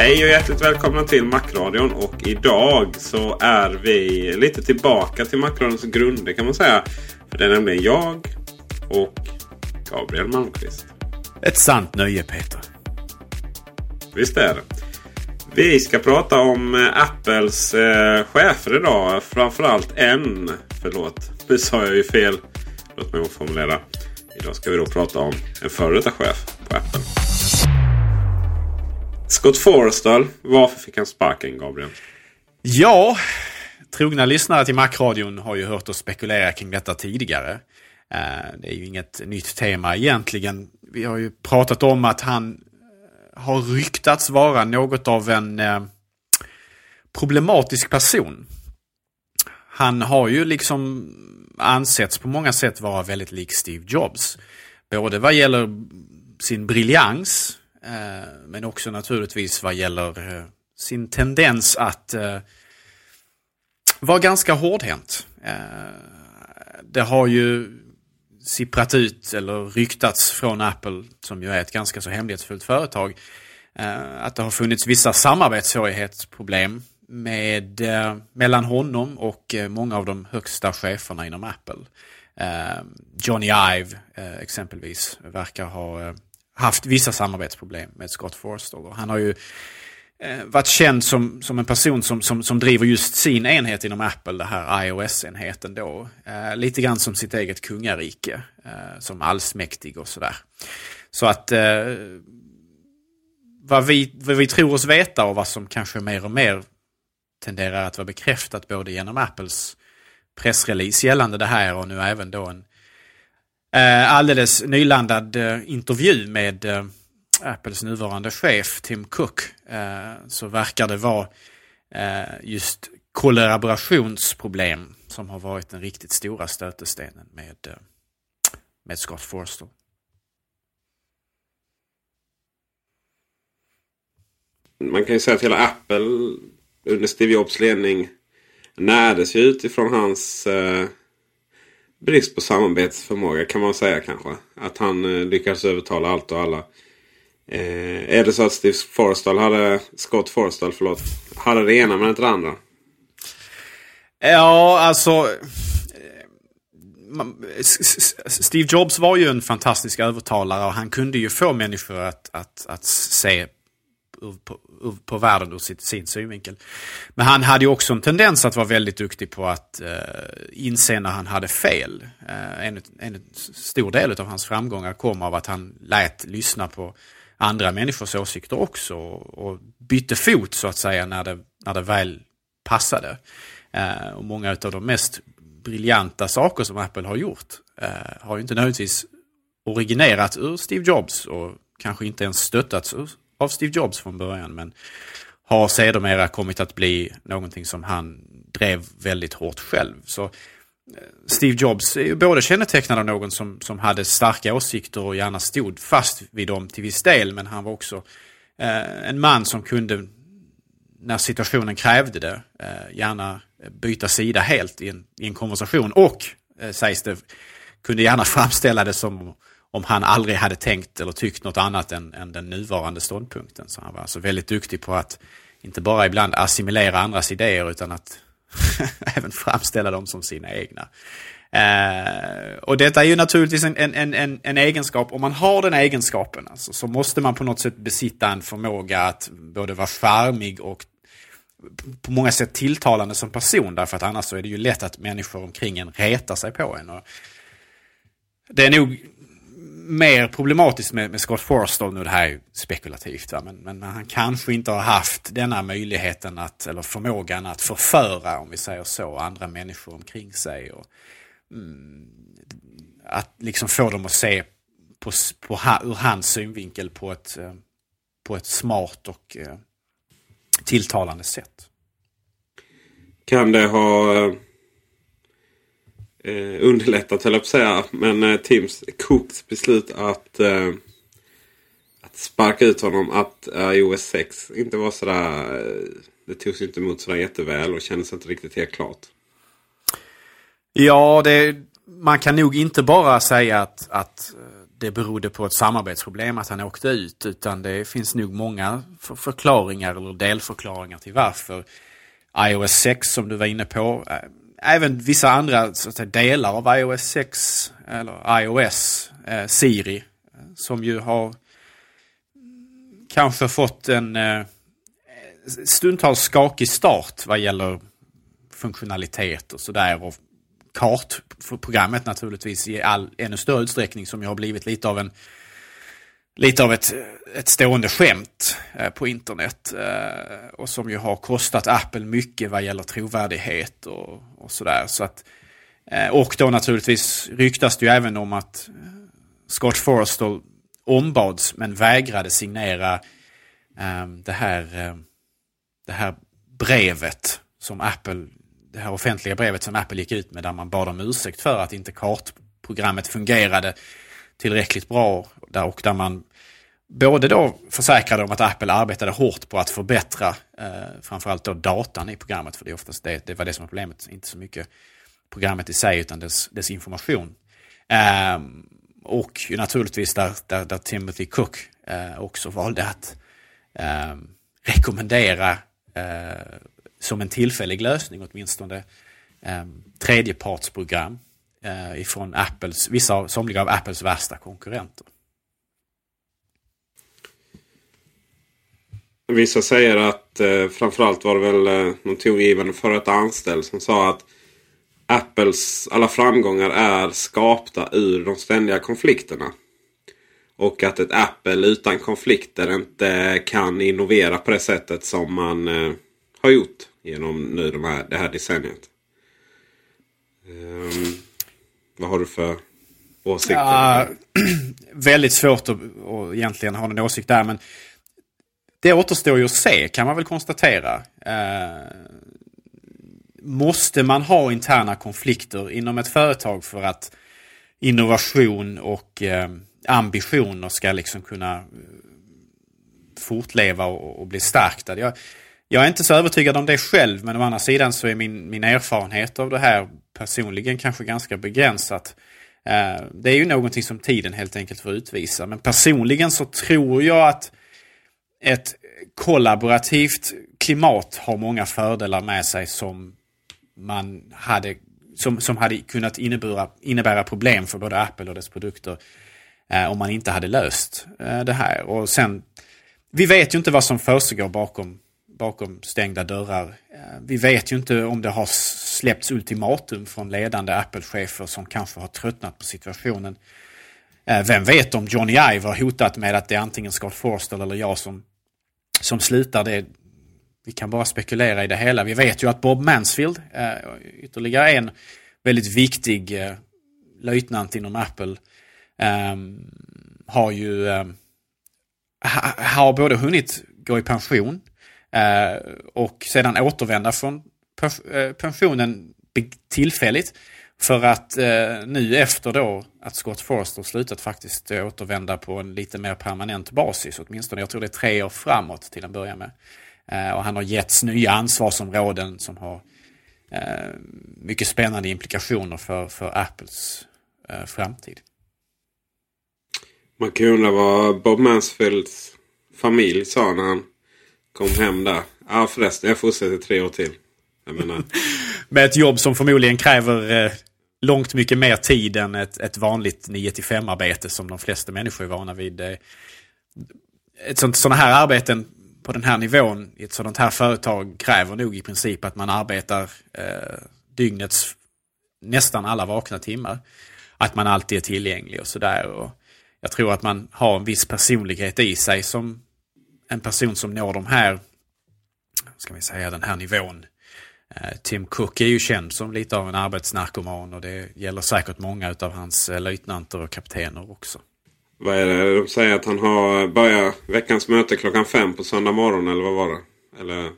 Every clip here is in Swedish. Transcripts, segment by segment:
Hej och hjärtligt välkomna till Macradion. Och idag så är vi lite tillbaka till Macradions grunder kan man säga. För det är nämligen jag och Gabriel Malmqvist. Ett sant nöje Peter. Visst är det. Vi ska prata om eh, Apples eh, chefer idag. Framförallt en. Förlåt, nu sa jag ju fel. Låt mig omformulera. Idag ska vi då prata om en före detta chef på Apple. Scott Forrestal, Varför fick han sparken Gabriel? Ja, trogna lyssnare till Macradion har ju hört oss spekulera kring detta tidigare. Eh, det är ju inget nytt tema egentligen. Vi har ju pratat om att han eh, har ryktats vara något av en eh, problematisk person. Han har ju liksom ansetts på många sätt vara väldigt lik Steve Jobs. Både vad gäller sin briljans Eh, men också naturligtvis vad gäller eh, sin tendens att eh, vara ganska hårdhänt. Det har ju sipprat ut eller ryktats från Apple, som ju är ett ganska så hemlighetsfullt företag, att det har funnits vissa samarbetssvårighetsproblem med, mellan honom och många av de högsta cheferna inom Apple. Johnny Ive exempelvis verkar ha haft vissa samarbetsproblem med Scott Forstall. Och han har ju eh, varit känd som, som en person som, som, som driver just sin enhet inom Apple, den här iOS-enheten då. Eh, lite grann som sitt eget kungarike, eh, som allsmäktig och sådär. Så att eh, vad, vi, vad vi tror oss veta och vad som kanske mer och mer tenderar att vara bekräftat både genom Apples pressrelease gällande det här och nu även då en eh, alldeles nylandad eh, intervju med eh, Apples nuvarande chef Tim Cook eh, så verkar det vara eh, just kollaborationsproblem som har varit den riktigt stora stötestenen med, eh, med Scott Forster. Man kan ju säga att hela Apple under Steve Jobs ledning närdes ju utifrån hans eh, brist på samarbetsförmåga kan man säga kanske. Att han eh, lyckades övertala allt och alla. Eh, är det så att Steve Forrestal hade, Scott Forrestal förlåt, hade det ena men inte det andra? Ja, alltså... Eh, man- Steve Jobs var ju en fantastisk övertalare och han kunde ju få människor att, att, att se ur- på, ur- på världen ur sitt, sin synvinkel. Men han hade ju också en tendens att vara väldigt duktig på att eh, inse när han hade fel. Eh, en, en stor del av hans framgångar kom av att han lät lyssna på andra människors åsikter också och, och bytte fot så att säga när det, när det väl passade. Eh, och många av de mest briljanta saker som Apple har gjort eh, har ju inte nödvändigtvis originerat ur Steve Jobs och kanske inte ens stöttats ur- av Steve Jobs från början. Men har sedermera kommit att bli någonting som han drev väldigt hårt själv. Så eh, Steve Jobs är ju både kännetecknad av någon som, som hade starka åsikter och gärna stod fast vid dem till viss del. Men han var också eh, en man som kunde, när situationen krävde det, eh, gärna byta sida helt i en, i en konversation. Och, eh, sägs det, kunde gärna framställa det som om han aldrig hade tänkt eller tyckt något annat än, än den nuvarande ståndpunkten. Så han var alltså väldigt duktig på att inte bara ibland assimilera andras idéer utan att även framställa dem som sina egna. Eh, och detta är ju naturligtvis en, en, en, en, egenskap, om man har den egenskapen alltså, så måste man på något sätt besitta en förmåga att både vara charmig och på många sätt tilltalande som person. Därför att annars så är det ju lätt att människor omkring en retar sig på en. Och det är nog mer problematiskt med, med Scott Forstall, nu det här är spekulativt, va? Men, men han kanske inte har haft denna möjligheten att, eller förmågan att förföra, om vi säger så, andra människor omkring sig. Och, mm, att liksom få dem att se på, på, ur hans synvinkel på ett, eh, på ett smart och eh, tilltalande sätt. Kan det ha eh, eh, underlättat, höll jag på att säga. Men eh, Tims Cooks beslut att, eh, att sparka ut honom. Att eh, iOS 6 inte var sådär... Eh, det togs inte emot sådär jätteväl och kändes inte riktigt helt klart. Ja, det, man kan nog inte bara säga att, att eh, det berodde på ett samarbetsproblem att han åkte ut. Utan det finns nog många förklaringar eller delförklaringar till varför iOS 6 som du var inne på eh, även vissa andra så att säga, delar av iOS 6 eller iOS, eh, Siri, som ju har kanske fått en eh, stundtals skakig start vad gäller funktionalitet och sådär. Och kartprogrammet naturligtvis i all, ännu större utsträckning som ju har blivit lite av en lite av ett, ett stående skämt eh, på internet. Eh, och som ju har kostat Apple mycket vad gäller trovärdighet och, och sådär. Så att, eh, och då naturligtvis ryktas det ju även om att Scott Forrestal ombads men vägrade signera det, här, det här brevet som Apple, det här offentliga brevet som Apple gick ut med där man bad om ursäkt för att inte kartprogrammet fungerade tillräckligt bra och där man både då försäkrade om att Apple arbetade hårt på att förbättra eh, framförallt då datan i programmet, för det, är oftast det, det var det som var problemet, inte så mycket programmet i sig utan dess, dess information. Eh, och naturligtvis där, där, där Timothy Cook eh, också valde att eh, rekommendera eh, som en tillfällig lösning åtminstone eh, tredjepartsprogram eh, ifrån Apples, vissa, somliga av Apples värsta konkurrenter. Vissa säger att eh, framförallt var det väl eh, någon tongivande före ett anställd som sa att Apples alla framgångar är skapta ur de ständiga konflikterna. Och att ett Apple utan konflikter inte kan innovera på det sättet som man eh, har gjort genom nu de här, det här decenniet. Um, vad har du för åsikter? Ja, väldigt svårt att, att egentligen ha en åsikt där. Men det återstår ju att se kan man väl konstatera. Eh, måste man ha interna konflikter inom ett företag för att innovation och eh, ambitioner ska liksom kunna eh, fortleva och, och bli stärkta? Jag, jag är inte så övertygad om det själv men å andra sidan så är min, min erfarenhet av det här personligen kanske ganska begränsat. Eh, det är ju någonting som tiden helt enkelt får utvisa. Men personligen så tror jag att ett kollaborativt klimat har många fördelar med sig som man hade som, som hade kunnat innebära, innebära problem för både Apple och dess produkter eh, om man inte hade löst eh, det här. Och sen, vi vet ju inte vad som försiggår bakom, bakom stängda dörrar. Eh, vi vet ju inte om det har släppts ultimatum från ledande Apple-chefer som kanske har tröttnat på situationen. Eh, vem vet om Johnny Ive har hotat med att det är antingen Scott Forstall eller jag som som slutar det. Vi kan bara spekulera i det hela. Vi vet ju att Bob Mansfield, eh, ytterligare en väldigt viktig eh, löjtnant inom Apple, eh, har ju eh, ha, har både hunnit gå i pension eh, och sedan återvända från eh, pensionen tillfälligt för att eh, nu efter då att Scott Forster slutat faktiskt återvända på en lite mer permanent basis, åtminstone jag tror det är tre år framåt till en början med. Eh, och han har getts nya ansvarsområden som har eh, mycket spännande implikationer för, för Apples eh, framtid. Man kan undra vad Bob Mansfields familj sa när han kom hem där. Ja förresten, jag fortsätter tre år till. Jag menar... Med ett jobb som förmodligen kräver eh, långt mycket mer tid än ett, ett vanligt 9 5 arbete som de flesta människor är vana vid. Ett sånt, sådana här arbeten på den här nivån i ett sådant här företag kräver nog i princip att man arbetar eh, dygnets nästan alla vakna timmar. Att man alltid är tillgänglig och sådär. Jag tror att man har en viss personlighet i sig som en person som når de här, ska vi säga den här nivån. Eh, Tim Cook är ju känd som lite av en arbetsnarkoman och det gäller säkert många av hans eh, löjtnanter och kaptener också. Vad är det? De säger att han har eh, börjat veckans möte klockan fem på söndag morgon eller vad var det? Eller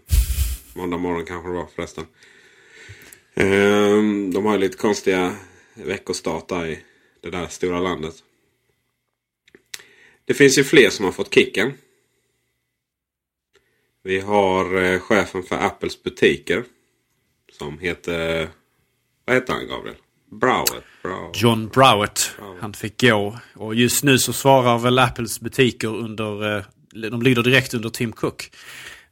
måndag morgon kanske det var förresten. Ehm, de har lite konstiga veckostartar i det där stora landet. Det finns ju fler som har fått kicken. Vi har chefen för Apples butiker. Som heter... Vad heter han Gabriel? Browett. Browett. John Browett. Han fick gå. Och just nu så svarar väl Apples butiker under... Eh, de lyder direkt under Tim Cook.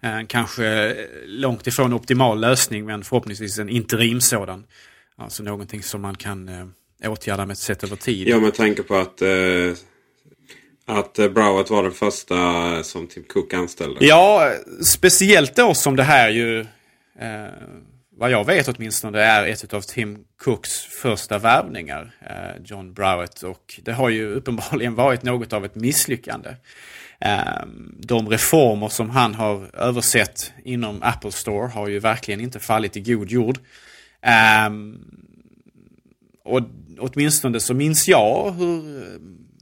Eh, kanske långt ifrån optimal lösning men förhoppningsvis en interim sådan. Alltså någonting som man kan eh, åtgärda med ett sätt över tid. Ja, med tanke på att eh, att Browett var den första som Tim Cook anställde. Ja, speciellt då som det här ju eh, vad jag vet åtminstone är ett av Tim Cooks första värvningar, eh, John Browett. Och det har ju uppenbarligen varit något av ett misslyckande. Eh, de reformer som han har översett inom Apple Store har ju verkligen inte fallit i god jord. Eh, och åtminstone så minns jag hur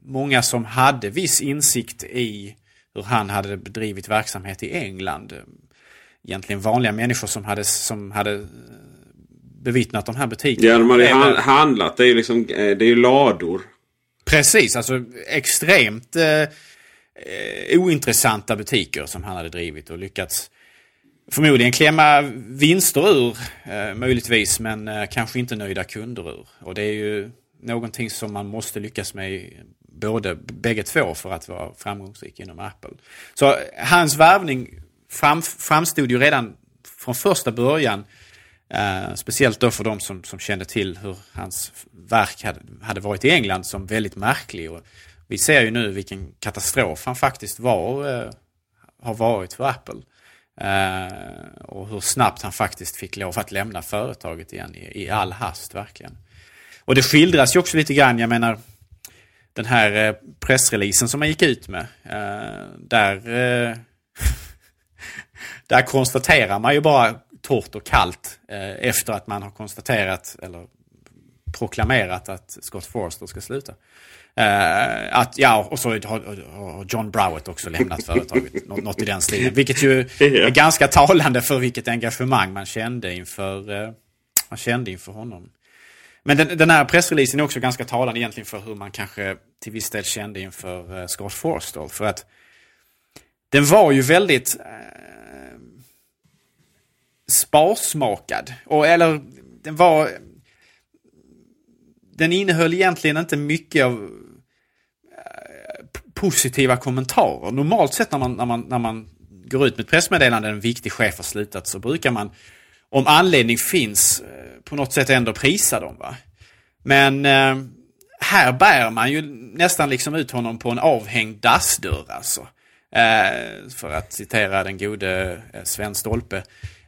många som hade viss insikt i hur han hade bedrivit verksamhet i England egentligen vanliga människor som hade, som hade bevittnat de här butikerna. Ja, de hade hand, handlat. Det är ju liksom, eh, det är lador. Precis, alltså extremt eh, eh, ointressanta butiker som han hade drivit och lyckats förmodligen klämma vinster ur, eh, möjligtvis, men eh, kanske inte nöjda kunder ur. Och det är ju någonting som man måste lyckas med både bägge två för att vara framgångsrik inom Apple. Så hans värvning fram, framstod ju redan från första början, eh, speciellt då för de som, som kände till hur hans verk hade, hade varit i England, som väldigt märklig. Och vi ser ju nu vilken katastrof han faktiskt var, eh, har varit för Apple. Eh, och hur snabbt han faktiskt fick lov att lämna företaget igen i, i all hast verkligen. Och det skildras ju också lite grann, jag menar den här eh, pressreleasen som man gick ut med. Eh, där eh, där konstaterar man ju bara torrt och kallt eh, efter att man har konstaterat eller proklamerat att Scott Forster ska sluta. Eh, att, ja, och så har, John Browett också lämnat företaget. något, något i den stilen. Vilket ju är ganska talande för vilket engagemang man kände inför, eh, man kände inför honom. Men den, den här pressreleasen är också ganska talande egentligen för hur man kanske till viss del kände inför eh, Scott Forster. För att den var ju väldigt eh, sparsmakad. Och, eller den var... Den innehöll egentligen inte mycket av eh, positiva kommentarer. Normalt sett när man, när man, när man går ut med ett pressmeddelande, en viktig chef har slutat, så brukar man, om anledning finns, eh, på något sätt ändå prisa dem. Va? Men eh, här bär man ju nästan liksom ut honom på en avhängd dassdörr alltså. Eh, för att citera den gode eh, Sven Stolpe.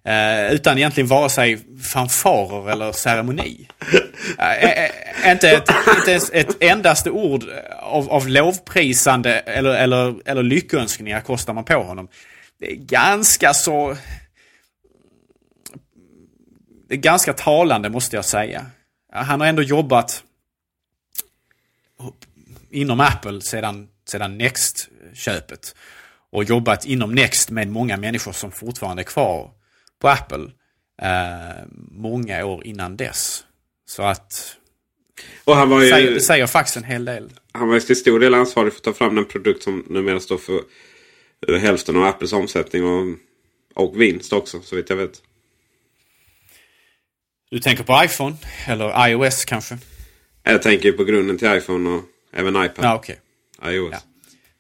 Eh, utan egentligen vare sig fanfarer eller ceremoni. Eh, eh, eh, inte, ett, inte ens ett endaste ord av, av lovprisande eller, eller, eller lyckönskningar kostar man på honom. Det är ganska så... Det är ganska talande måste jag säga. Eh, han har ändå jobbat inom Apple sedan, sedan Next-köpet. Och jobbat inom Next med många människor som fortfarande är kvar på Apple eh, många år innan dess. Så att Och han var säger, ju, det säger faktiskt en hel del. han var ju till stor del ansvarig för att ta fram den produkt som numera står för eh, hälften av Apples omsättning och, och vinst också så vitt jag vet. Du tänker på iPhone eller iOS kanske? Jag tänker på grunden till iPhone och även iPad. Ja, okej. iOS. Ja.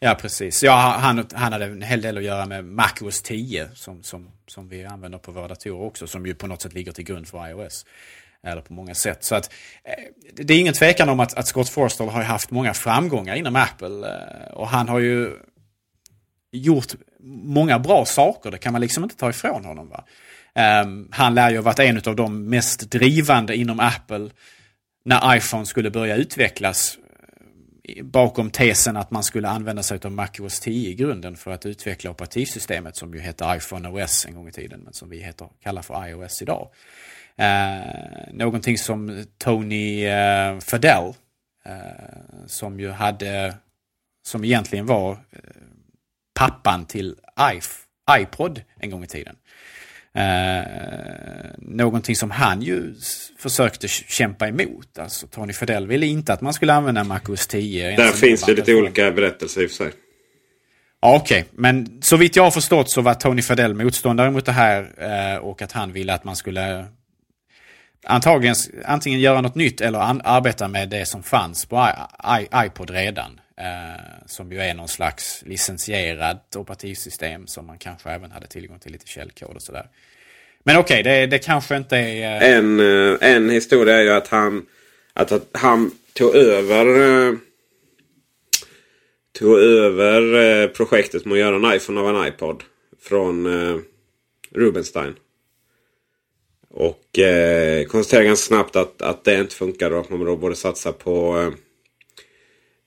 Ja, precis. Ja, han, han hade en hel del att göra med MacOS 10 som, som, som vi använder på våra datorer också. Som ju på något sätt ligger till grund för iOS. Eller på många sätt. Så att eh, det är ingen tvekan om att, att Scott Forstall har haft många framgångar inom Apple. Eh, och han har ju gjort många bra saker. Det kan man liksom inte ta ifrån honom. Va? Um, han lär ju ha varit en av de mest drivande inom Apple när iPhone skulle börja utvecklas bakom tesen att man skulle använda sig av MacOS 10 i grunden för att utveckla operativsystemet som ju hette iPhone OS en gång i tiden men som vi heter, kallar för iOS idag. Eh, någonting som Tony eh, Fadell eh, som ju hade, som egentligen var eh, pappan till iPod en gång i tiden. Eh, någonting som han ju försökte kämpa emot. Alltså Tony Fadell ville inte att man skulle använda MacOS 10. Där finns det lite olika berättelser i och för sig. Ja, Okej, men så vitt jag har förstått så var Tony Fadell motståndare mot det här eh, och att han ville att man skulle antagligen antingen göra något nytt eller arbeta med det som fanns på I- I- iPod redan. Eh, som ju är någon slags licensierat operativsystem som man kanske även hade tillgång till lite källkod och sådär. Men okej, det, det kanske inte är... eh, En, eh, en historia är ju att han, att, att han tog över eh, tog över eh, projektet med att göra en iPhone av en iPod. Från eh, Rubenstein. Och eh, konstaterade ganska snabbt att, att det inte funkar och att man då borde satsa på eh,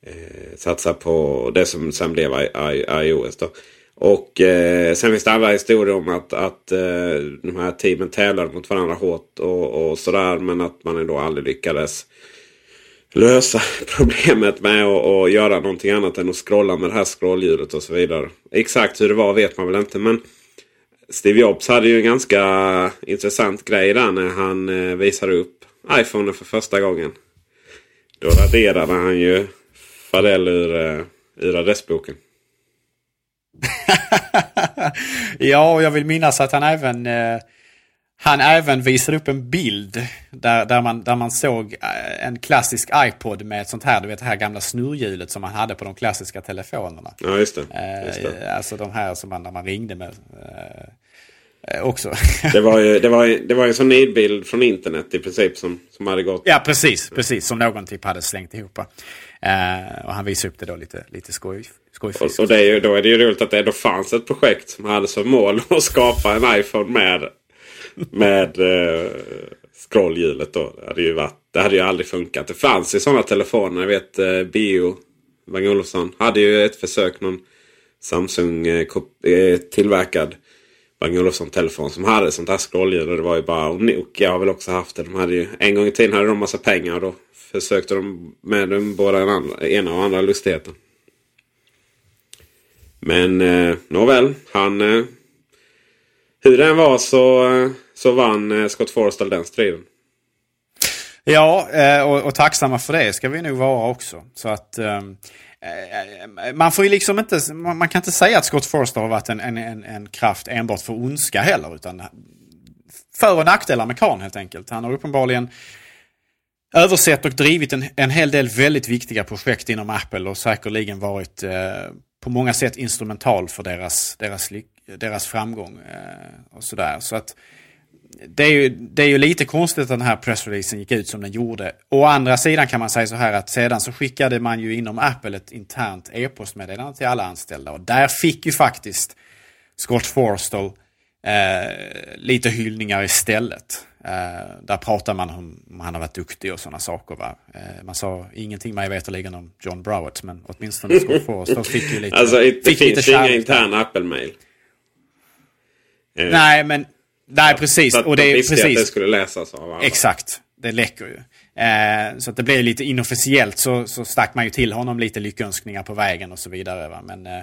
eh, satsa på det som sen blev I, I, iOS. Då. Och eh, sen finns det andra historier om att, att eh, de här teamen tävlar mot varandra hårt och, och sådär. Men att man ändå aldrig lyckades lösa problemet med att, att göra någonting annat än att scrolla med det här scrollhjulet och så vidare. Exakt hur det var vet man väl inte. Men Steve Jobs hade ju en ganska intressant grej där när han eh, visade upp iPhone för första gången. Då raderade han ju Fadell ur, eh, ur adressboken. ja, och jag vill minnas att han även eh, han även visade upp en bild där, där, man, där man såg eh, en klassisk iPod med ett sånt här, du vet det här gamla snurrhjulet som man hade på de klassiska telefonerna. Ja, just det. Just det. Alltså de här som man, när man ringde med. Eh, eh, också. Det var ju, det var, ju- det var ju en sån nidbild från internet i princip som, som hade gått. ja, precis, precis. Som någon typ hade slängt ihop. Eh, och han visade upp det då lite, lite skoj, skojfriskt. Och, och det är ju, då är det ju roligt att det ändå fanns ett projekt som hade som mål att skapa en iPhone med, med eh, scrollhjulet. Då. Det, hade ju varit, det hade ju aldrig funkat. Det fanns ju sådana telefoner. Jag vet eh, Bio, Bang Olufsson, hade ju ett försök. Någon Samsung eh, kop- eh, tillverkad Bang Olofsson Telefon som hade sånt här scrollljud. Och det var ju bara, och Nokia har väl också haft det. De hade ju, en gång i tiden hade de massa pengar. Och då försökte de med den båda den andra, ena och andra lustigheten. Men eh, nåväl, han... Eh, hur den var så, eh, så vann eh, Scott Forstall den striden. Ja, eh, och, och tacksamma för det ska vi nog vara också. Så att eh, Eh, eh, man får ju liksom inte, man, kan inte säga att Scott Forster har varit en, en, en, en kraft enbart för ondska heller. Utan för och nackdelar med Kahn helt enkelt. Han har uppenbarligen översett och drivit en, en hel del väldigt viktiga projekt inom Apple och säkerligen varit eh, på många sätt instrumental för deras, deras, deras framgång. Eh, och sådär. Så att det är, ju, det är ju lite konstigt att den här pressreleasen gick ut som den gjorde. Å andra sidan kan man säga så här att sedan så skickade man ju inom Apple ett internt e-postmeddelande till alla anställda. Och där fick ju faktiskt Scott Forstall eh, lite hyllningar istället. Eh, där pratar man om han har varit duktig och sådana saker. Va? Eh, man sa ingenting mig veterligen om John Browett men åtminstone Scott Forstall fick ju lite Alltså det fick lite finns ju inga interna Apple-mail. Eh, Nej, men nej precis. Så att Och det de är visste att det precis. skulle läsas av alla. Exakt, det läcker ju. Eh, så att det blev lite inofficiellt så, så stack man ju till honom lite lyckönskningar på vägen och så vidare. Va? Men eh,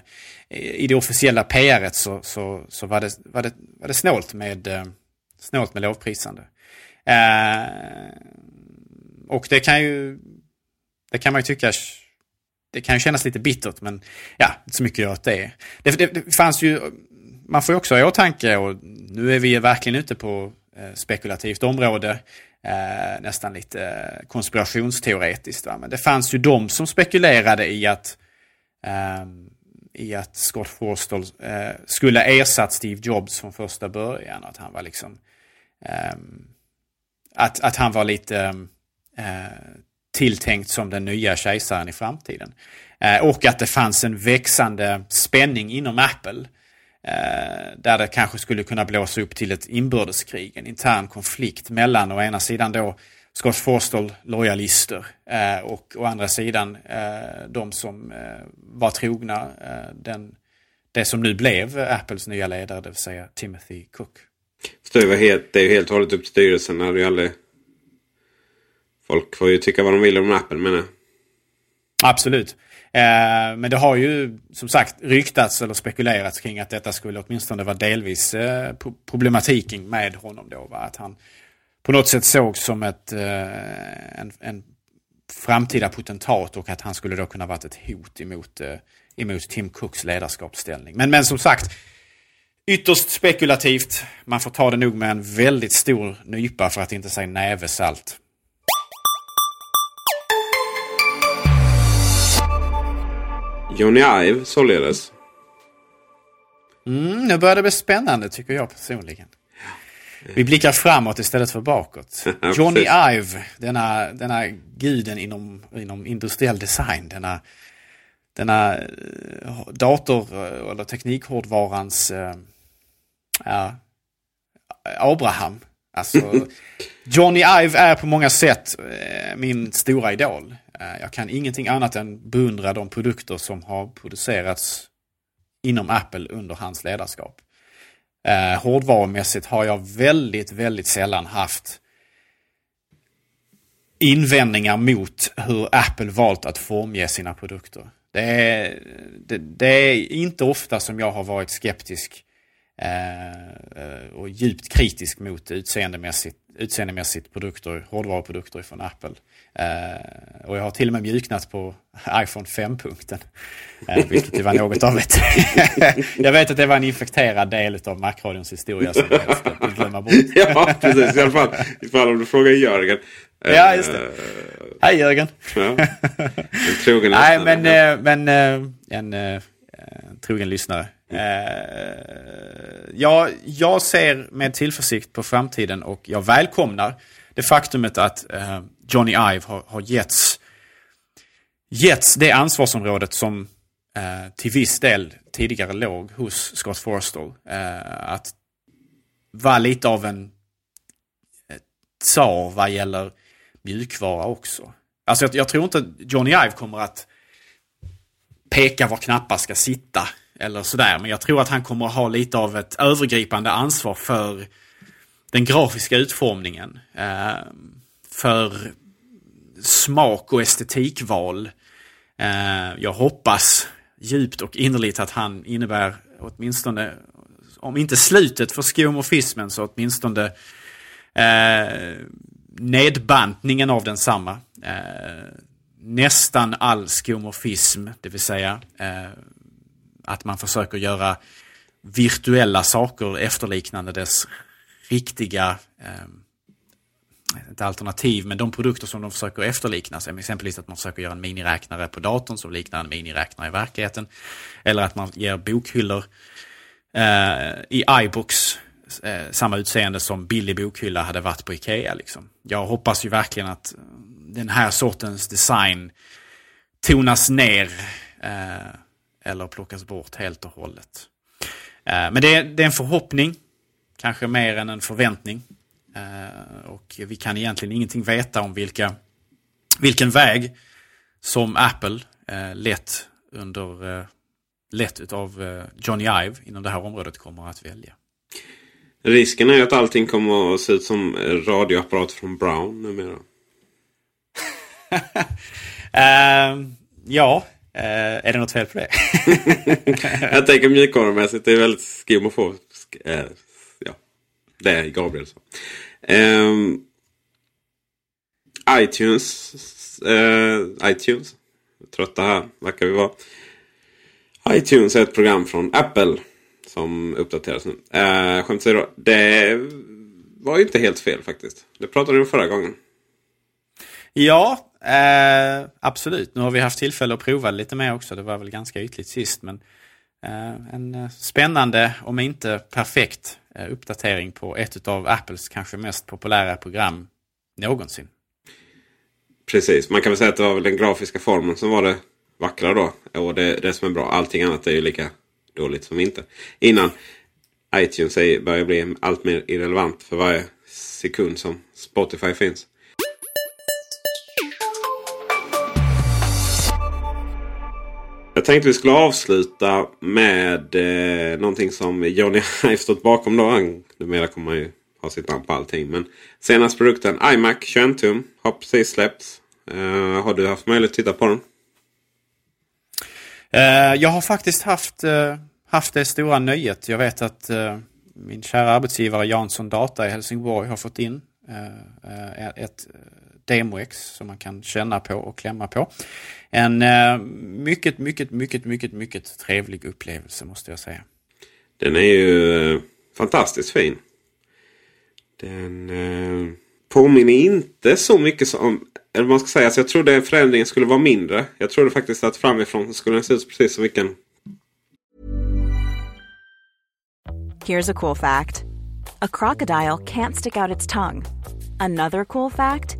i det officiella PR så, så, så var, det, var, det, var det snålt med, eh, snålt med lovprisande. Eh, och det kan ju det kan man ju tycka det kan ju kännas lite bittert men ja, inte så mycket åt det. Det, det. det fanns ju, man får ju också ha i åtanke och nu är vi verkligen ute på eh, spekulativt område. Eh, nästan lite eh, konspirationsteoretiskt. Va? Men det fanns ju de som spekulerade i att eh, i att Scott Forstall eh, skulle ersatt Steve Jobs från första början. Att han var liksom ehm, att, att han var lite eh, tilltänkt som den nya kejsaren i framtiden. Och att det fanns en växande spänning inom Apple. Eh, där det kanske skulle kunna blåsa upp till ett inbördeskrig, en intern konflikt mellan å ena sidan då Scott Forstall-lojalister eh, och å andra sidan eh, de som var trogna den, det som nu blev Apples nya ledare, det vill säga Timothy Cook. det, var helt, det är ju helt och hållet upp till styrelsen. När det aldrig... Folk får ju tycka vad de vill om Apple menar Absolut. Eh, men det har ju som sagt ryktats eller spekulerats kring att detta skulle åtminstone vara delvis eh, problematiken med honom då. Va? Att han på något sätt sågs som ett, eh, en, en framtida potentat och att han skulle då kunna varit ett hot emot, eh, emot Tim Cooks ledarskapsställning. Men, men som sagt, ytterst spekulativt. Man får ta det nog med en väldigt stor nypa för att inte säga näve Johnny Ive således. Mm, nu börjar det bli spännande tycker jag personligen. Vi blickar framåt istället för bakåt. Johnny Ive, denna, denna guden inom, inom industriell design, denna, denna eh, dator eh, eller teknikhårdvarans äh, Abraham. Alltså, Johnny Ive är på många sätt äh, min stora idol. Eh, jag kan ingenting annat än beundra de produkter som har producerats inom Apple under hans ledarskap. Eh, hårdvarumässigt har jag väldigt, väldigt sällan haft invändningar mot hur Apple valt att formge sina produkter. Det är, det, det är inte ofta som jag har varit skeptisk eh, eh och djupt kritisk mot utseendemässigt, utseendemässigt produkter, hårdvaruprodukter från Apple. Uh, och jag har till och med mjuknat på iPhone 5-punkten. Uh, vilket det var något av ett... jag vet att det var en infekterad del av Macradions historia som jag helst vill glömma bort. ja, precis. I alla fall ifall om du frågar Jörgen. Ja, just det. Hej Jörgen. ja. En trogen Nej, men, men en, en trogen lyssnare. ja, jag ser med tillförsikt på framtiden och jag välkomnar det faktumet att eh, Johnny Ive har, har getts, getts det ansvarsområdet som eh, till viss del tidigare låg hos Scott Forstall. Eh, att vara lite av en tsar vad gäller mjukvara också. Alltså jag, jag, tror inte Johnny Ive kommer att peka var knappar ska sitta eller sådär. Men jag tror att han kommer att ha lite av ett övergripande ansvar för den grafiska utformningen. Eh, för smak och estetikval. Eh, jag hoppas djupt och innerligt att han innebär åtminstone, om inte slutet för skomorfismen så åtminstone eh, nedbantningen av densamma. Eh, nästan all skomorfism, det vill säga eh, att man försöker göra virtuella saker efterliknande dess riktiga eh, alternativ, men de produkter som de försöker efterlikna, som exempelvis att man försöker göra en miniräknare på datorn som liknar en miniräknare i verkligheten. Eller att man ger bokhyllor eh, i iBooks eh, samma utseende som billig bokhylla hade varit på Ikea. Liksom. Jag hoppas ju verkligen att eh, den här sortens design tonas ner eh, eller plockas bort helt och hållet. Eh, men det, det är en förhoppning kanske mer än en förväntning. Eh, och vi kan egentligen ingenting veta om vilka, vilken väg som Apple eh, lett under eh, lett utav Johnny Ive inom det här området kommer att välja. Risken är att allting kommer att se ut som radioapparat från Brown numera. uh, ja, uh, är det något fel på det? jag tänker mjukvarumässigt, det är väldigt skimofobiskt. Uh, det är Gabrielsson. Um, ehm, iTunes. Eh, iTunes. Trötta här verkar vi vara. iTunes är ett program från Apple. Som uppdateras nu. Eh, skämt åsido. Det var ju inte helt fel faktiskt. Det pratade du om förra gången. Ja, eh, absolut. Nu har vi haft tillfälle att prova lite mer också. Det var väl ganska ytligt sist. Men eh, Eh, en eh, spännande, om inte perfekt, eh, uppdatering på ett av Apples kanske mest populära program någonsin. Precis, man kan väl säga att det var väl den grafiska formen som var det vackra då. Och det, det som är bra. Allting annat är ju lika dåligt som inte. Innan iTunes börjar bli allt mer irrelevant för varje sekund som Spotify finns. Jag tänkte vi skulle avsluta med eh, någonting som Johnny Ive stått bakom. Då. Han, numera kommer man ju ha sitt namn på allting. Men senaste produkten iMac 21 tum har precis släppts. Eh, har du haft möjlighet att titta på den? Eh, jag har faktiskt haft, eh, haft det stora nöjet. Jag vet att eh, min kära arbetsgivare Jansson Data i Helsingborg har fått in eh, eh, ett DemoX som man kan känna på och klämma på. En mycket, mycket, mycket, mycket, mycket trevlig upplevelse måste jag säga. Den är ju fantastiskt fin. Den eh, påminner inte så mycket som... Eller man ska säga, alltså jag trodde förändringen skulle vara mindre. Jag trodde faktiskt att framifrån skulle den se ut precis som vilken... Here's a cool fact. A crocodile can't stick out its tongue. Another cool fact.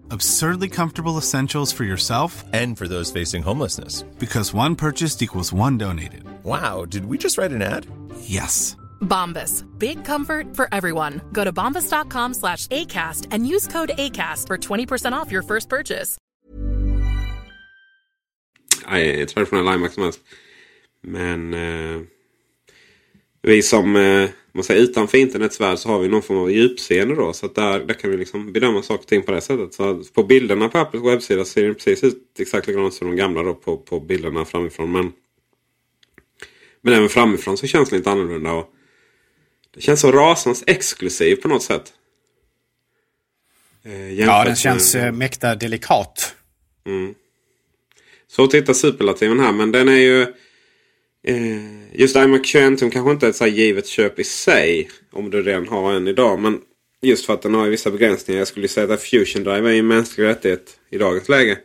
Absurdly comfortable essentials for yourself and for those facing homelessness. Because one purchased equals one donated. Wow, did we just write an ad? Yes. Bombas. Big comfort for everyone. Go to bombas.com slash ACAST and use code ACAST for 20% off your first purchase. Nej, traditionell IMAX som helst. Men eh, vi som eh, man säger, utanför internets värld så har vi någon form av djupseende då. Så där, där kan vi liksom bedöma saker och ting på det sättet. Så på bilderna på Apples webbsida ser det precis ut exakt likadant som de gamla då på, på bilderna framifrån. Men, men även framifrån så känns det lite annorlunda. Och det känns så rasans exklusiv på något sätt. Eh, ja, den känns med... Eh, mäkta delikat. Mm. Svårt att hitta superlativen här men den är ju... Eh, just iMac 21 tum kanske inte är ett så här givet köp i sig. Om du redan har en idag. Men just för att den har vissa begränsningar. Jag skulle säga att Fusion Drive är en mänsklig rättighet i dagens läge.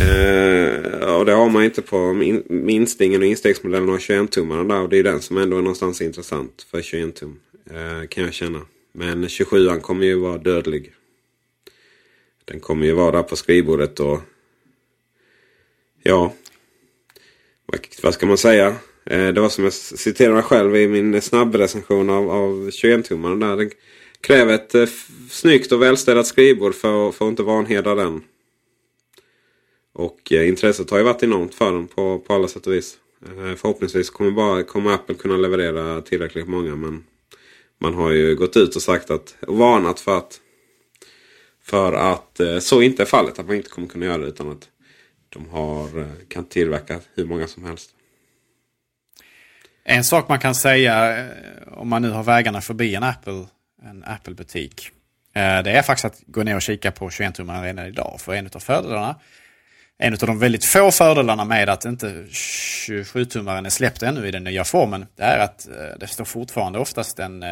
Eh, och det har man inte på minstingen och instegsmodellen av 21-tummarna där. Och det är den som ändå är någonstans intressant för 21-tum. Eh, kan jag känna. Men 27an kommer ju vara dödlig. Den kommer ju vara där på skrivbordet och... Ja. Vad, ska man säga? Eh, det var som jag citerade mig själv i min snabbrecension av, av 21-tummaren. Där. Den kräver ett eh, snyggt och välstädat skrivbord för, för att inte vanhedra den. Och eh, intresset har ju varit enormt för den på, på alla sätt och vis. Eh, förhoppningsvis kommer, bara, kommer Apple kunna leverera tillräckligt många. Men man har ju gått ut och sagt att och varnat för att för att eh, så inte är fallet. Att man inte kommer kunna göra det utan att de har, eh, kan tillverka hur många som helst. En sak man kan säga eh, om man nu har vägarna förbi en Apple en Apple-butik. Eh, det är faktiskt att gå ner och kika på 21-tummarna redan idag. För en av fördelarna en av de väldigt få fördelarna med att inte 27-tummaren är släppt ännu i den nya formen, det är att det står fortfarande oftast en,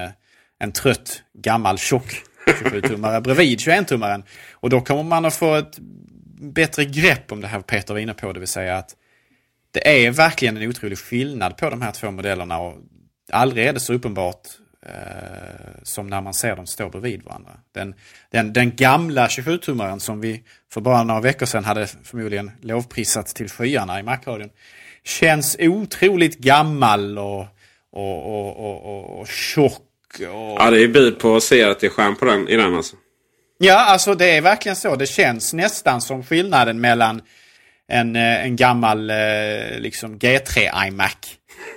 en trött gammal tjock 27-tummare bredvid 21-tummaren. Och då kommer man att få ett bättre grepp om det här Peter var inne på, det vill säga att det är verkligen en otrolig skillnad på de här två modellerna och aldrig är det så uppenbart eh, som när man ser dem stå bredvid varandra. Den, den, den gamla 27-tummaren som vi för bara några veckor sedan hade förmodligen lovprisat till skyarna i Macradion. känns otroligt gammal och, och, och, och, och, och tjock och... Ja, det är bud på att se att det är skärm på den, i den alltså. Ja, alltså det är verkligen så. Det känns nästan som skillnaden mellan en, eh, en gammal eh, liksom G3 iMac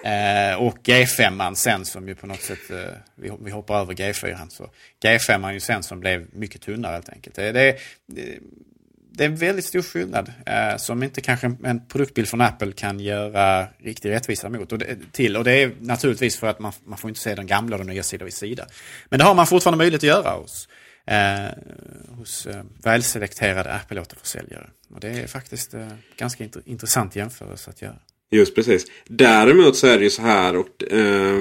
eh, och G5 sen som ju på något sätt, eh, vi, vi hoppar över G4. Så G5 ju sen som blev mycket tunnare helt enkelt. Det, det, det är en väldigt stor skillnad eh, som inte kanske en produktbild från Apple kan göra riktig rättvisa mot. Och det, till. Och det är naturligtvis för att man, man får inte se den gamla och den nya sida vid sida. Men det har man fortfarande möjlighet att göra hos, eh, hos eh, välselekterade Apple-återförsäljare. Och det är faktiskt eh, ganska int intressant jämförelse att göra. Just precis. Däremot så är det ju så här. Och, eh,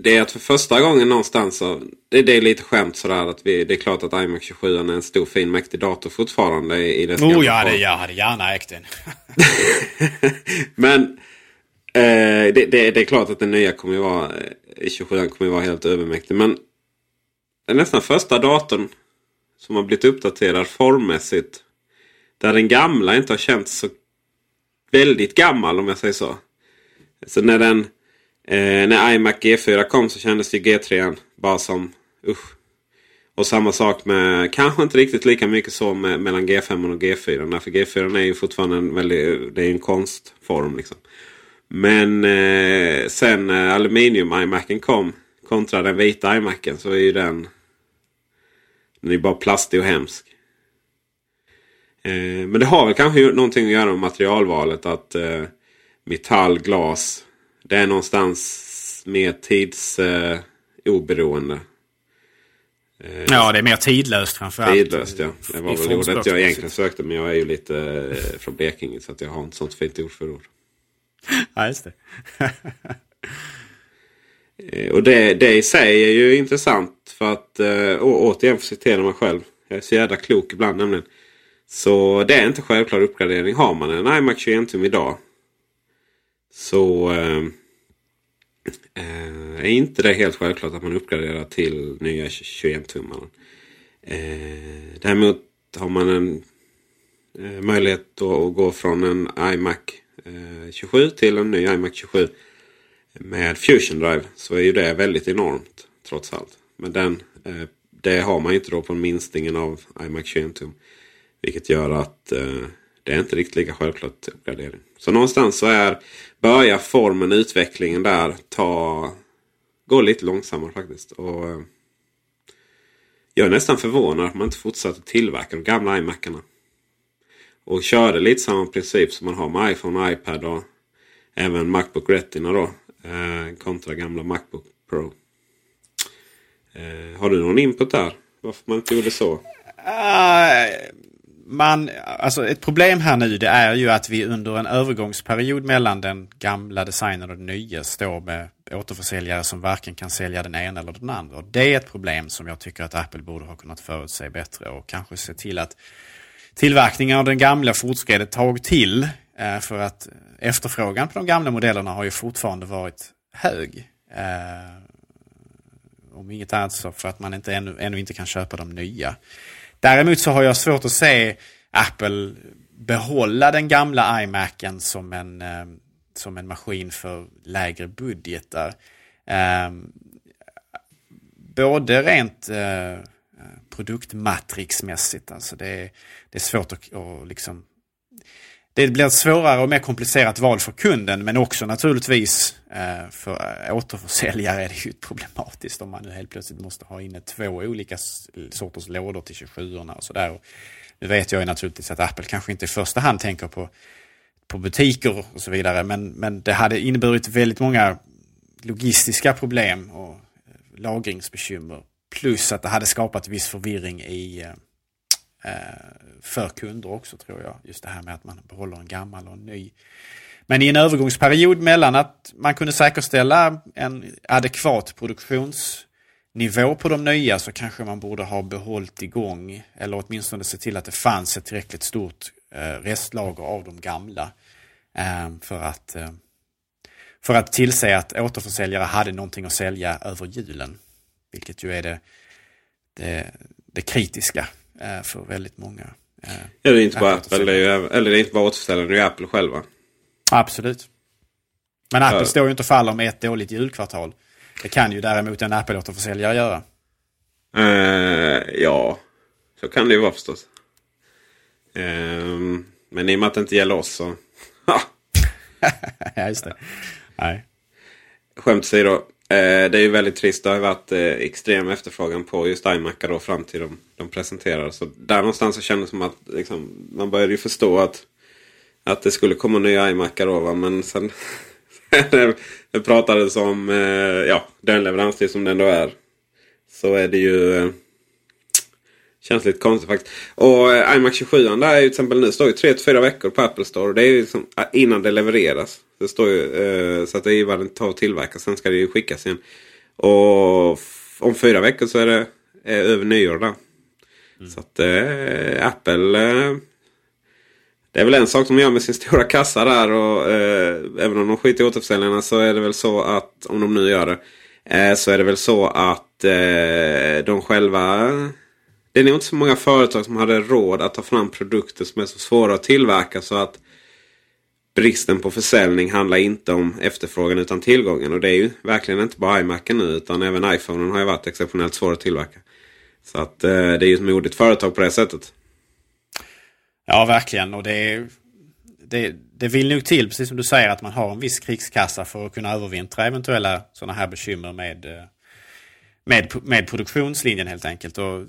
det är att för första gången någonstans så, det, det är lite skämt sådär att vi, det är klart att iMac 27 är en stor fin mäktig dator fortfarande i, i dess Oh ja, det, jag hade gärna ägt den. Men eh, det, det, det, är klart att den nya kommer ju vara, i 27 kommer ju vara helt övermäktig. Men nästan första datorn som har blivit uppdaterad formmässigt. Där den gamla inte har känts så väldigt gammal om jag säger så. Så när den Eh, när iMac G4 kom så kändes ju G3 bara som usch. Och samma sak med, kanske inte riktigt lika mycket så med, mellan G5 och G4. För G4 är ju fortfarande en väldigt, det är en konstform. Liksom. Men eh, sen när aluminium iMacen kom kontra den vita iMacen så är ju den, den är bara plastig och hemsk. Eh, men det har väl kanske någonting att göra med materialvalet. Att eh, metall, glas det är någonstans mer tidsoberoende. Eh, ja, det är mer tidlöst framförallt. Tidlöst, ja. Det var väl ordet jag egentligen sökte. Men jag är ju lite eh, från Blekinge så att jag har inte sånt fint ord för ord. Ja, just det. Eh, och det, det i sig är ju intressant. För att, eh, å, återigen för att citera mig själv. Jag är så jävla klok ibland nämligen. Så det är inte självklar uppgradering. Har man en iMac 21 tum idag så eh, eh, är inte det helt självklart att man uppgraderar till nya 21-tummaren. Eh, däremot har man en eh, möjlighet att gå från en iMac 27 till en ny iMac 27 med Fusion Drive så är ju det väldigt enormt trots allt. Men den, eh, det har man ju inte då på minstingen av iMac 21 tum. Vilket gör att eh, det är inte riktigt lika självklart uppgradering. Så någonstans så är börjar formen, utvecklingen där ta... Gå lite långsammare faktiskt. Och eh, Jag är nästan förvånad att man inte fortsatte tillverka de gamla iMacarna. Och körde lite samma princip som man har med iPhone och iPad och även Macbook Retina då. Eh, kontra gamla Macbook Pro. Eh, har du någon input där? Varför man inte gjorde så? Uh, man, alltså ett problem här nu det är ju att vi under en övergångsperiod mellan den gamla designen och den nya står med återförsäljare som varken kan sälja den ena eller den andra. Och det är ett problem som jag tycker att Apple borde ha kunnat förutse bättre och kanske se till att tillverkningen av den gamla fortskred ett tag till. Eh, för att efterfrågan på de gamla modellerna har ju fortfarande varit hög. Eh, om inget annat så för att man inte, ännu, ännu inte kan köpa de nya. Däremot så har jag svårt att se Apple behålla den gamla iMacen som en, eh, som en maskin för lägre budgetar. Eh, både rent eh, produktmatrixmässigt, alltså det är, det är svårt att, att liksom det blir ett svårare och mer komplicerat val för kunden men också naturligtvis eh, för återförsäljare är det ju problematiskt om man nu helt plötsligt måste ha inne två olika sorters lådor till 27orna och sådär. Nu vet jag ju naturligtvis att Apple kanske inte i första hand tänker på, på butiker och så vidare men, men det hade inneburit väldigt många logistiska problem och eh, lagringsbekymmer. Plus att det hade skapat viss förvirring i eh, Eh, för kunder också tror jag. Just det här med att man behåller en gammal och en ny. Men i en övergångsperiod mellan att man kunde säkerställa en adekvat produktionsnivå på de nya så kanske man borde ha behållit igång eller åtminstone se till att det fanns ett tillräckligt stort eh, restlager av de gamla. Eh, för att för att tillse att återförsäljare hade någonting att sälja över julen. Vilket ju är det, det, det kritiska för väldigt många. Eh, ja, det är inte bara Apple, det är eller det är inte bara återförsäljare, det är Apple själva. Absolut. Men Apple står ju inte och faller med ett dåligt julkvartal. Det kan ju däremot en Apple-återförsäljare göra. Uh, ja, så kan det ju vara förstås. Uh, men i och med att det inte gäller oss så... ja, just det. Nej. Skämt åsido. Eh, det är ju väldigt trist. Det har varit eh, extrem efterfrågan på just iMacar då fram till de, de presenterade. Så där någonstans så kändes det som att liksom, man började ju förstå att, att det skulle komma nya iMacar då. Va? Men sen det pratades om eh, ja, den leveranstid som den då är. Så är det ju... Eh, känns lite konstigt faktiskt. Och eh, iMac 27 där är ju till exempel nu står ju 3-4 veckor på Apple Store. Det är ju liksom eh, innan det levereras. Det står ju, eh, så att det är vad den tar att tillverka. Sen ska det ju skickas igen. Och om fyra veckor så är det är över nyår där. Mm. Så att eh, Apple. Eh, det är väl en sak de gör med sin stora kassa där. Och eh, även om de skiter i återförsäljarna så är det väl så att om de nu gör det. Eh, så är det väl så att eh, de själva. Det är nog inte så många företag som hade råd att ta fram produkter som är så svåra att tillverka. Så att bristen på försäljning handlar inte om efterfrågan utan tillgången. Och det är ju verkligen inte bara iMacen nu utan även iPhonen har ju varit exceptionellt svår att tillverka. Så att eh, det är ju ett modigt företag på det sättet. Ja, verkligen. Och det, det, det vill nog till, precis som du säger, att man har en viss krigskassa för att kunna övervintra eventuella sådana här bekymmer med, eh, med, med produktionslinjen helt enkelt. Och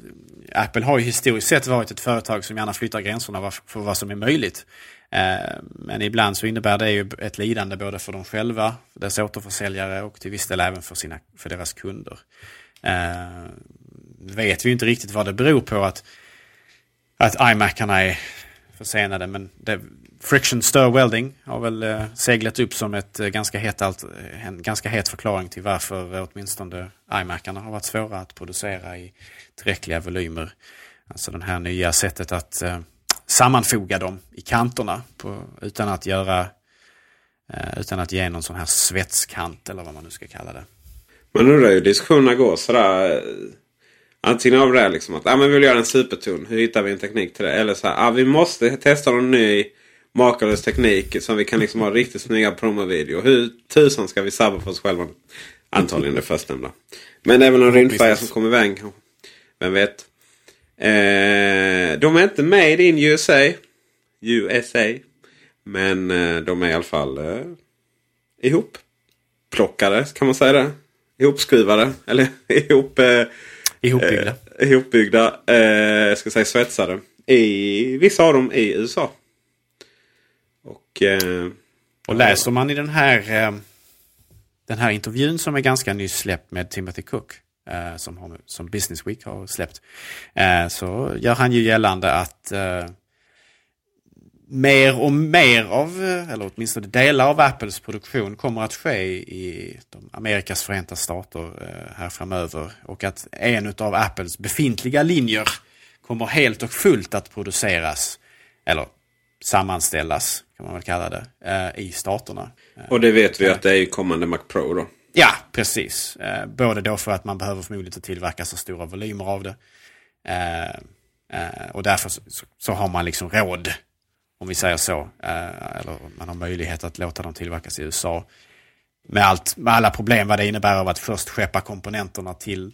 Apple har ju historiskt sett varit ett företag som gärna flyttar gränserna för vad som är möjligt. Eh, men ibland så innebär det ju ett lidande både för dem själva, deras dess återförsäljare och till viss del även för, sina, för deras kunder. Eh, vet vi inte riktigt vad det beror på att, att iMacarna är försenade men det, Friction Stir Welding har väl eh, seglat upp som ett eh, ganska het en ganska het förklaring till varför åtminstone iMacarna har varit svåra att producera i tillräckliga volymer. Alltså det här nya sättet att eh, sammanfoga dem i kanterna på, utan att göra eh, utan att ge någon sån här svetskant eller vad man nu ska kalla det. Man undrar ju diskussionerna går sådär. Eh, antingen av det liksom att ah, men vi vill göra en superton. Hur hittar vi en teknik till det? Eller så här, ah, vi måste testa någon ny makalös teknik som vi kan liksom ha riktigt snygga promovideo. Hur tusan ska vi sabba för oss själva? Antagligen det förstnämnda. Men väl någon rymdfärja som kommer iväg. Vem vet? Eh, de är inte made in USA. USA. Men eh, de är i alla fall eh, ihopplockade. Kan man säga det? Ihopskruvade. Eller ihop... Eh, ihopbyggda. Eh, ihopbyggda. Eh, jag ska säga svetsade. I, vissa av dem i USA. Och, eh, och läser man i den här, eh, den här intervjun som är ganska nyss släppt med Timothy Cook Eh, som, har, som Business Week har släppt. Eh, så gör han ju gällande att, eh, mer och mer av, eh, eller åtminstone delar av Apples produktion kommer att ske i de Amerikas förenta stater eh, här framöver. Och att en av Apples befintliga linjer kommer helt och fullt att produceras, eller sammanställas kan man väl kalla det, eh, i staterna. Och det vet vi att det är kommande Mac Pro då. Ja, precis. Både då för att man behöver förmodligen tillverka så stora volymer av det. Och därför så har man liksom råd om vi säger så. Eh, eller man har möjlighet att låta dem tillverkas i USA. Med, allt, med alla problem vad det innebär av att först skeppa komponenterna till,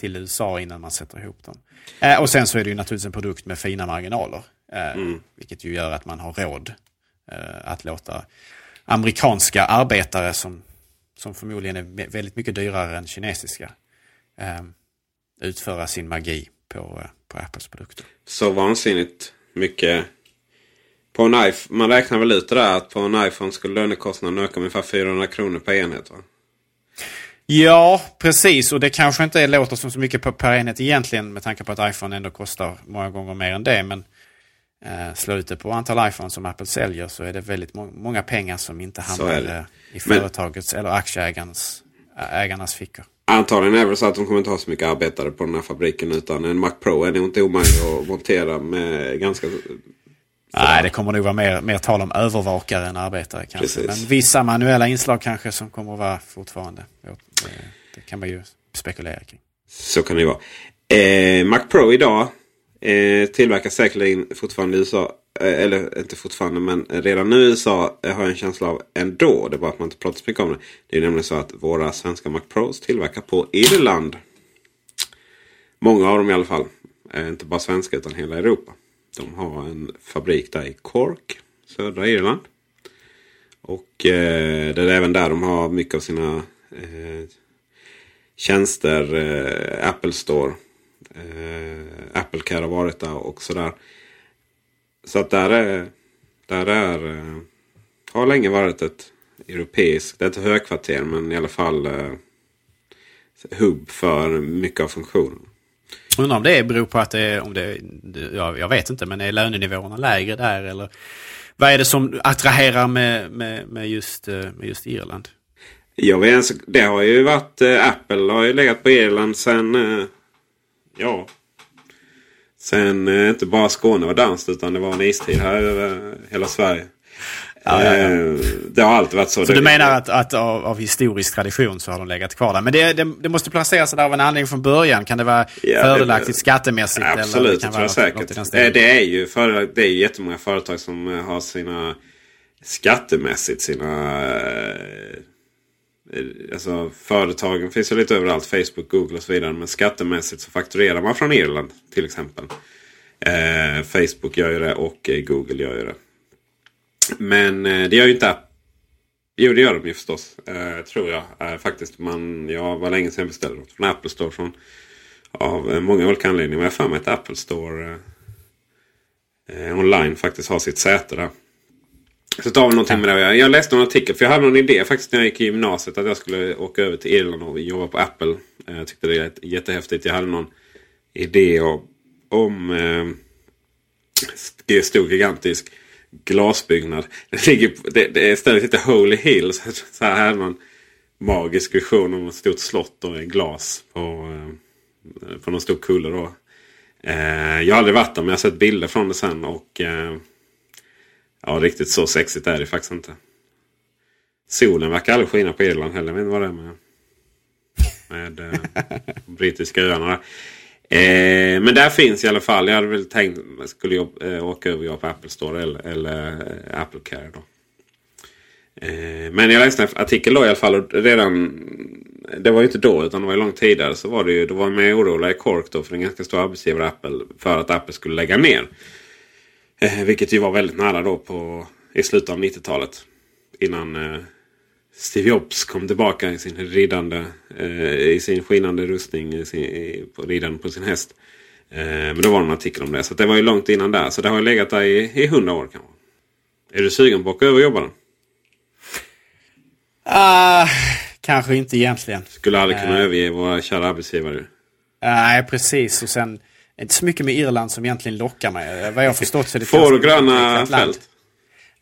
till USA innan man sätter ihop dem. Eh, och sen så är det ju naturligtvis en produkt med fina marginaler. Eh, mm. Vilket ju gör att man har råd att låta amerikanska arbetare som, som förmodligen är väldigt mycket dyrare än kinesiska utföra sin magi på, på Apples produkter. Så vansinnigt mycket på en iPhone, man räknar väl ut det där att på en iPhone skulle lönekostnaden öka med ungefär 400 kronor per enhet va? Ja, precis. Och det kanske inte låter som så mycket per enhet egentligen med tanke på att iPhone ändå kostar många gånger mer än det. Men eh, slår ut det på antal iPhone som Apple säljer så är det väldigt må många pengar som inte hamnar i företagets men, eller aktieägarnas ägarnas fickor. Antagligen är det så att de kommer inte ha så mycket arbetare på den här fabriken utan en Mac Pro är nog inte omöjlig att montera med ganska Nej, det kommer nog vara mer, mer tal om övervakare än arbetare kanske. Precis. Men vissa manuella inslag kanske som kommer att vara fortfarande. Det, det kan man ju spekulera kring. Så kan det vara. Eh, Mac Pro idag eh, tillverkas säkerligen fortfarande i USA. Eh, eller inte fortfarande men redan nu i USA eh, har jag en känsla av ändå. Det är bara att man inte pratar så mycket om det. Det är nämligen så att våra svenska Mac Pros tillverkar på Irland. Många av dem i alla fall. Eh, inte bara svenska utan hela Europa. De har en fabrik där i Cork, södra Irland. Och eh, det är även där de har mycket av sina eh, tjänster. Eh, Apple Store. Eh, Apple Care har varit där och sådär. Så att där är, där är eh, har länge varit ett europeiskt, det är ett högkvarter men i alla fall eh, hubb för mycket av funktionen. Undrar om det beror på att det är, om det, ja, jag vet inte, men är lönenivåerna lägre där eller vad är det som attraherar med, med, med, just, eh, med just Irland? Jag vet det har ju varit, eh, Apple har ju legat på Irland sen, eh, ja, sen inte bara Skåne var danskt utan det var en istid här över hela Sverige. Ja, ja, ja. Eh, det har alltid varit så. Så du menar att, att av, av, historisk tradition så har de legat kvar där. Men det, det, det måste placeras där av en anledning från början. Kan det vara ja, fördelaktigt det, skattemässigt? Absolut, eller det, kan det tror jag säkert. Eh, det är ju för, det är jättemånga företag som eh, har sina skattemässigt sina... Eh, alltså företagen finns ju lite överallt. Facebook, Google och så vidare. Men skattemässigt så fakturerar man från Irland till exempel. Eh, Facebook gör ju det och eh, Google gör ju det. Men eh, det gör ju inte Apple. Jo det gör de ju förstås. Eh, tror jag eh, faktiskt. Man, jag var länge sedan beställde något från Apple Store. Från, av eh, många olika anledningar. Men jag har för mig att Apple Store eh, eh online faktiskt har sitt säte där. Så tar vi någonting med det. Jag läste en artikel. För jag hade någon idé faktiskt när jag gick i gymnasiet. Att jag skulle åka över till Irland och jobba på Apple. Jag tyckte det var jättehäftigt. Jag hade någon idé om... om eh, stor gigantisk glasbyggnad. Det, ligger, det, det är stället heter Holy Hill. Så, så här är man magisk vision om ett stort slott och en glas på, eh, på någon stor kulle. Då. Eh, jag har aldrig varit där men jag har sett bilder från det sen. Och eh, ja, riktigt så sexigt är det faktiskt inte. Solen verkar aldrig skina på Irland heller. Jag vet inte vad det är med, med eh, brittiska öarna. Eh, men där finns i alla fall. Jag hade väl tänkt att jag skulle jobba, eh, åka över och jobba på Apple Store eller, eller eh, Apple Care. Då. Eh, men jag läste en artikel då i alla fall. Och redan, det var ju inte då utan det var ju långt tidigare. Så var det ju, då var man orolig i Cork då för en ganska stor arbetsgivare Apple. För att Apple skulle lägga ner. Eh, vilket ju var väldigt nära då på, i slutet av 90-talet. Innan eh, Steve Jobs kom tillbaka i sin ridande, eh, i sin skinande rustning, i sin, i, på ridande på sin häst. Eh, men då var det en artikel om det. Så det var ju långt innan där. Så det har ju legat där i, hundra år kanske. Är du sugen på att åka över och jobba? Uh, kanske inte egentligen. Skulle aldrig kunna uh, överge våra kära arbetsgivare. Nej, precis. Och sen inte så mycket med Irland som egentligen lockar mig. Vad jag har förstått så är det Får gröna fält.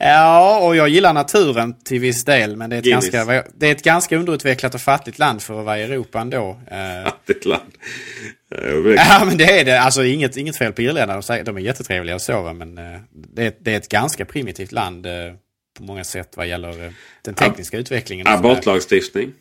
Ja, och jag gillar naturen till viss del. Men det är ett, Guinness. ganska, det är ett ganska underutvecklat och fattigt land för att vara i Europa ändå. Eh, Fattigt land. Ja, men det är det. Alltså inget, inget fel på irländarna. De är jättetrevliga och så, men eh, det är, det är ett ganska primitivt land eh, på många sätt vad gäller den tekniska utvecklingen. och sådär. Abortlagstiftning.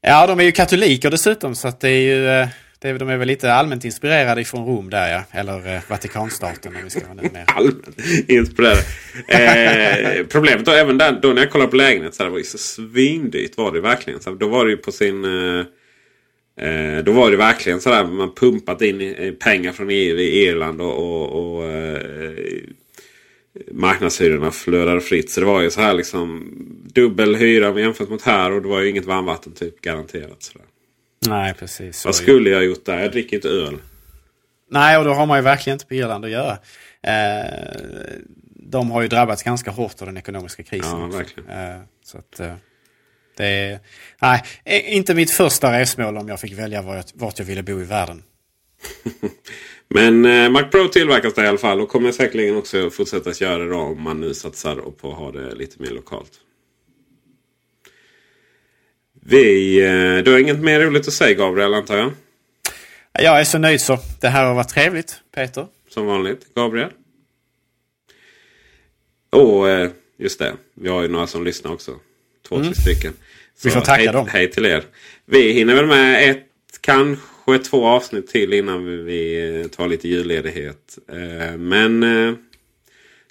Ja, de är ju katoliker dessutom, så att det är ju... Det är, de är väl lite allmänt inspirerade ifrån Rom där, ja. Eller eh, Vatikanstaten om vi ska vara lite mer. Allmänt inspirerade. Eh, problemet då, även där, då när jag kollade på lägenhet, så här, det var ju så svindyrt var det verkligen. Så här, då var det ju på sin... Eh, eh då var det verkligen så där man pumpat in pengar från EU i Irland och, och, och eh, marknadshyrorna flödade fritt. Så det var ju så här liksom dubbel hyra jämfört mot här och det var ju inget varmvatten typ garanterat. Sådär. Nej, precis. Vad skulle jag gjort där? Jag dricker inte öl. Nej, och då har man ju verkligen inte på Irland att göra. Eh, de har ju drabbats ganska hårt av den ekonomiska krisen. Ja, också. verkligen. Eh, så att, eh, det är nej, inte mitt första resmål om jag fick välja vart jag, vart jag ville bo i världen. Men eh, Mac Pro tillverkas där i alla fall och kommer säkerligen också fortsätta att göra det då om man nu satsar på att ha det lite mer lokalt. Vi, eh, du har inget mer roligt att säga Gabriel antar jag? Jag är så nöjd så. Det här har varit trevligt, Peter. Som vanligt. Gabriel? Och eh, just det, vi har ju några som lyssnar också. Två, tre stycken. Så Mm. Vi får tacka hej, dem. Hej till er. Vi hinner väl med ett, kanske två avsnitt till innan vi, eh, tar lite julledighet. Men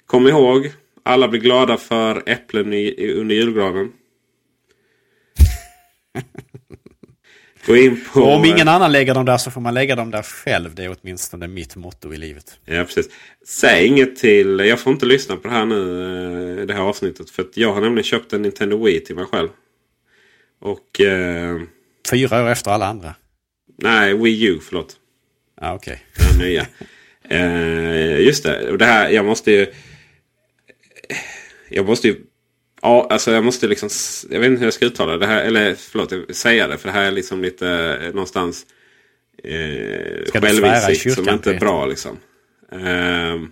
kom ihåg, alla blir glada för äpplen under julgranen. Gå in på... Och om ingen annan lägger dem där så får man lägga dem där själv. Det är åtminstone mitt motto i livet. Ja, precis. Säg inget till... Jag får inte lyssna på det här nu, eh, det här avsnittet. För att jag har nämligen köpt en Nintendo Wii till mig själv. Och... Eh, Fyra år efter alla andra. nej, Wii U, förlåt. Ja, okej. Den nya. eh, just det. Och det här, jag måste ju... Jag måste ju... Ja, alltså jag måste liksom... Jag vet inte hur jag ska uttala det här. Eller förlåt, säga det. För det här är liksom lite eh, någonstans... Eh, Ska självinsikt som kyrkan, inte är bra liksom.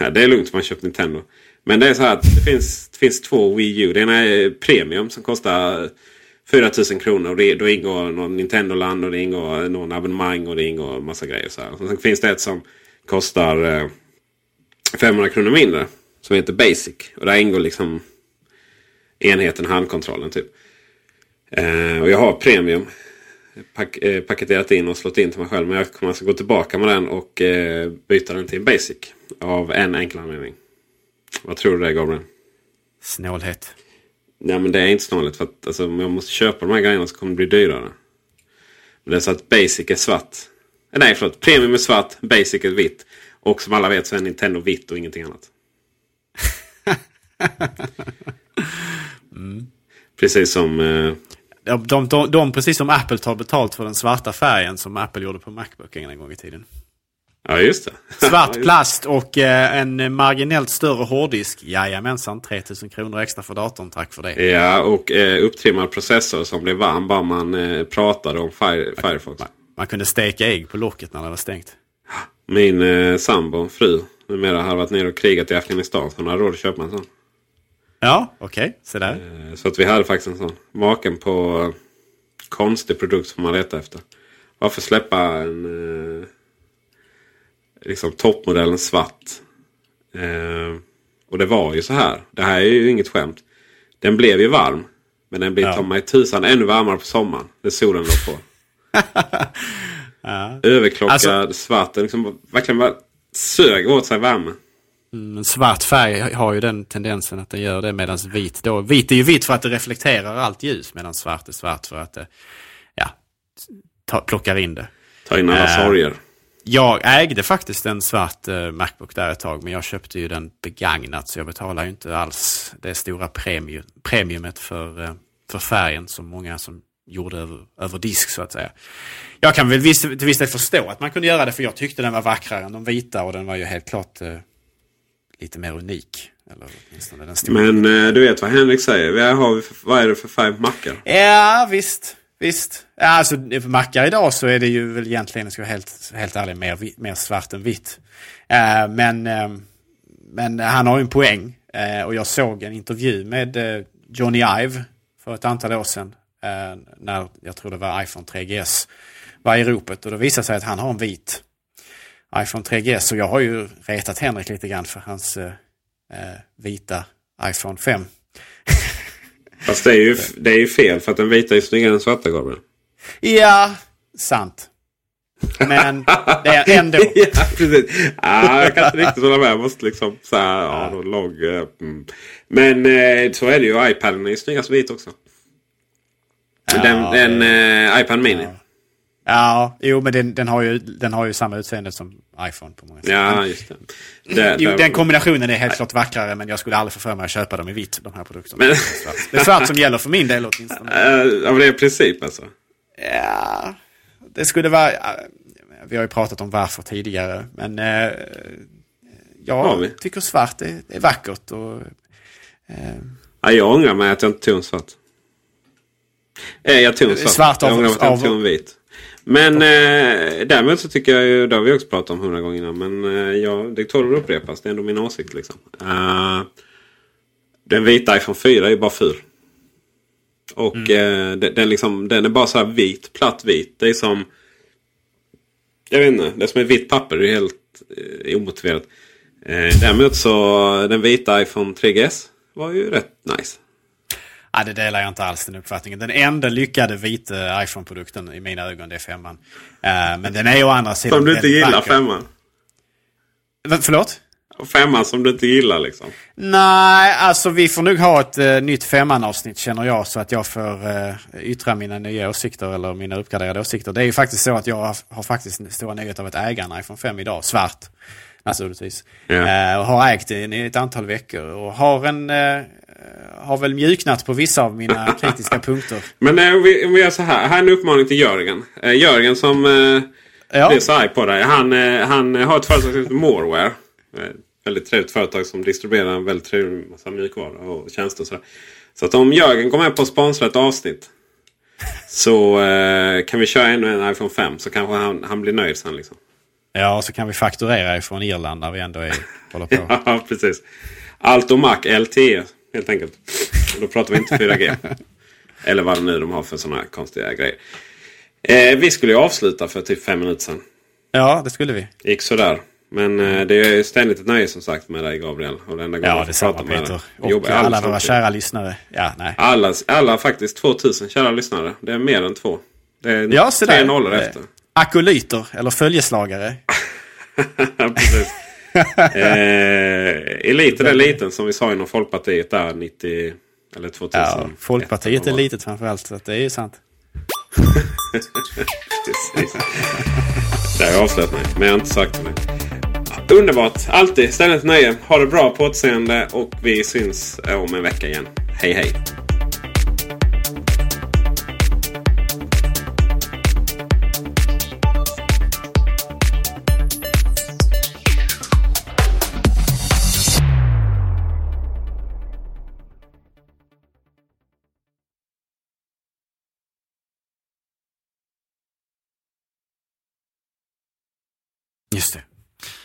Eh, det är lugnt man köpt Nintendo. Men det är så här att det finns, det finns två Wii U. Det ena är Premium som kostar 4000 kronor. Och det, då ingår någon Nintendo-land och det ingår någon abonnemang och det ingår massa grejer. Så här. Sen finns det ett som kostar eh, 500 kronor mindre. Som heter Basic. Och där ingår liksom enheten handkontrollen typ. Eh, och jag har Premium pak eh, paketerat in och slått in till mig själv. Men jag kommer alltså gå tillbaka med den och eh, byta den till en Basic. Av en enkel anledning. Vad tror du det är Gabriel? Snålhet. Nej men det är inte snåligt. För att alltså, om jag måste köpa de här grejerna så kommer det bli dyrare. Men det är så att Basic är svart. Eh, Nej förlåt. Premium är svart. Basic är vitt. Och som alla vet så är Nintendo vitt och ingenting annat. Precis som... Eh, De, de, de, de, precis som Apple tar betalt för den svarta färgen som Apple gjorde på Macbooken en gång i tiden. ja just det. Svart plast och eh, en marginellt större hårddisk. Jajamensan, 3000 kronor extra för datorn. Tack för det. Ja och eh, upptrimmad processor som blev varm bara man eh, pratade om Fire, Firefox. Man kunde steka ägg på locket när det var stängt. Min eh, sambo, fru, numera har varit nere och krigat i Afghanistan. Så hon har råd att köpa en sån. Ja, okej. Så där. Eh, Så att vi hade faktiskt en sån. Maken på eh, konstig produkt som man letar efter. Varför släppa en eh, liksom toppmodellen svart? Och det var ju så här. Det här är ju inget skämt. Den blev ju varm. Men den blir Ja. ta mig tusan ännu varmare på sommaren. När solen låg på. Ja. Överklockad, Alltså- svart. Den liksom verkligen bara sög åt sig värme. Mm, svart färg har ju den tendensen att den gör det medan vit då. Vit är ju vitt för att det reflekterar allt ljus medan svart är svart för att det ja, ta, plockar in det. Ta in alla Eh, sorger. Jag ägde faktiskt en svart eh, Macbook där ett tag men jag köpte ju den begagnat så jag betalar ju inte alls det stora premium, premiumet för, eh, för färgen som många som gjorde över, över disk så att säga. Jag kan väl viss, till viss del förstå att man kunde göra det för jag tyckte den var vackrare än de vita och den var ju helt klart eh, lite mer unik. Eller åtminstone den Men eh, du vet vad Henrik säger. Vad, har vi för, vad är det för färg på mackar? Ja, visst. visst. Alltså mackar idag så är det ju väl egentligen, ska jag vara helt, helt ärlig, mer, mer svart än vitt. Eh, men, eh, men han har ju en poäng. Och jag såg en intervju med Johnny Ive för ett antal år sedan. När jag tror det var iPhone 3GS var i ropet. Och då visade sig att han har en vit iPhone 3GS. Och jag har ju retat Henrik lite grann för hans eh, eh, vita iPhone 5. Fast det är, ju, det är ju fel för att den vita är snyggare än den svarta Gabriel. Ja, sant. Men det är ändå... ja, precis. Ah, jag kan inte riktigt hålla med. Jag måste liksom så här, ja, då logg. eh, Mm. Men eh, så är det ju. iPaden är ju snyggast vit också. den Ja, den eh, iPad Mini. Ja, jo men den, den, har ju, den har ju samma utseende som iPhone på många sätt. Ja, just det. det, Jo, det- den kombinationen är helt klart vackrare men jag skulle aldrig få för mig att köpa dem i vitt, de här produkterna. Men- Det är svart som gäller för min del åtminstone. Men det är princip alltså. Ja, det skulle vara... Vi har ju pratat om varför tidigare, men Har jag tycker svart är, är vackert. Och, eh, Ja, jag ångrar mig att jag inte tog en svart. Eh, jag tog en svart. Svart av- jag ångrar mig att jag inte av- tog en vit. Men eh, däremot så tycker jag ju, det har vi också pratat om hundra gånger innan. Men eh, ja, det tål att upprepas. Det är ändå min åsikt liksom. Eh, den vita iPhone 4 är ju bara ful. Och Mm. eh, den, den, liksom, den är bara så här vit, platt vit. Det är som... Jag vet inte, det är som ett vitt papper. Det är helt eh, omotiverat. Eh, däremot så den vita iPhone 3GS var ju rätt nice. Ja, det delar jag inte alls den uppfattningen. Den enda lyckade vita iPhone-produkten i mina ögon det är femman. Eh, men den är å andra sidan Som du inte gillar vacker. femman. Förlåt? Femman som du inte gillar liksom. Nej, alltså vi får nog ha ett uh, nytt femman-avsnitt känner jag så att jag får uh, yttra mina nya åsikter eller mina uppgraderade åsikter. Det är ju faktiskt så att jag har, har faktiskt stora nyheter av att äga en iPhone 5 idag, svart naturligtvis. Ja. Eh, och har ägt den i ett antal veckor och har en eh, har väl mjuknat på vissa av mina kritiska punkter. Men eh, om, vi, om vi gör så här. Här är en uppmaning till Jörgen. Eh, Jörgen som eh, Ja. blev så arg på dig. Han, eh, han har ett företag som heter Moreware. Eh, väldigt trevligt företag som distribuerar en väldigt trevlig massa mjukvara och tjänster. Och sådär. Så att om Jörgen går med på att sponsra ett avsnitt. Så eh, kan vi köra ännu en iPhone 5. Så kanske han, han blir nöjd sen liksom. Ja, så kan vi fakturera ifrån Irland när vi ändå är, håller på. Ja, precis. Allt och Mac LTE helt enkelt. Och då pratar vi inte 4G. Eller vad nu de har för sådana konstiga grejer. Eh, vi skulle ju avsluta för typ fem minuter sedan. Ja, det skulle vi. Gick sådär. Men eh, det är ständigt ett nöje som sagt med dig Gabriel. Och den gången Ja, detsamma Peter. Och jag alla aldrig våra kära lyssnare. Ja, nej. Alla, alla faktiskt 2000 kära lyssnare. Det är mer än två. Det är Ja, tre där. nollor Eh, efter. Akolyter, eller följeslagare. Precis. eh, eliten är liten som vi sa inom Folkpartiet där 90 eller 2000. Ja, Folkpartiet är litet framförallt, så det är ju sant. Där har jag avslöjat mig. Men jag har inte sagt det. Underbart. Alltid ständigt nöje. Ha det bra på återseende och vi syns om en vecka igen. Hej hej!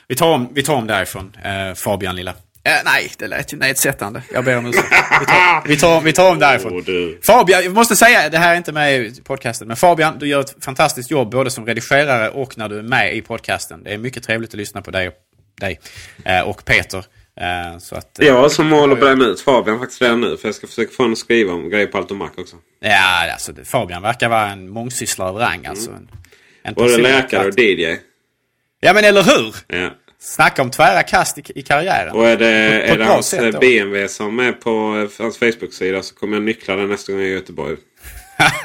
Vi tar om, vi tar om därifrån, eh, Fabian lilla. Eh, nej, det lät ju nedsättande. Jag ber om ursäkt. Vi tar, vi tar, vi tar om därifrån. Fabian, jag måste säga, det här är inte med i podcasten, men Fabian, du gör ett fantastiskt jobb både som redigerare och när du är med i podcasten. Det är mycket trevligt att lyssna på dig och, dig, eh, och Peter. Eh, så att, eh, Jag som mål att bränna ut Fabian faktiskt redan nu. För jag ska försöka få honom att skriva om grejer på allt och Mac också. Ja, alltså Fabian verkar vara en mångsysslare av rang. Alltså, en, en Både läkare och DJ. Ja, men eller hur? Ja. Snacka om tvära kast i, i karriären. Och är det, På- på är det hans sätt då. BMW som är på eh, hans Facebook-sida så kommer jag nyckla den nästa gång jag är i Göteborg.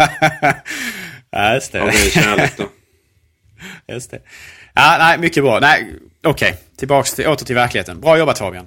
ja, just det. Av ren kärlek då. Just det. Ja, nej, mycket bra. Nej, okej. Tillbaks till, åter till verkligheten. Bra jobbat Fabian.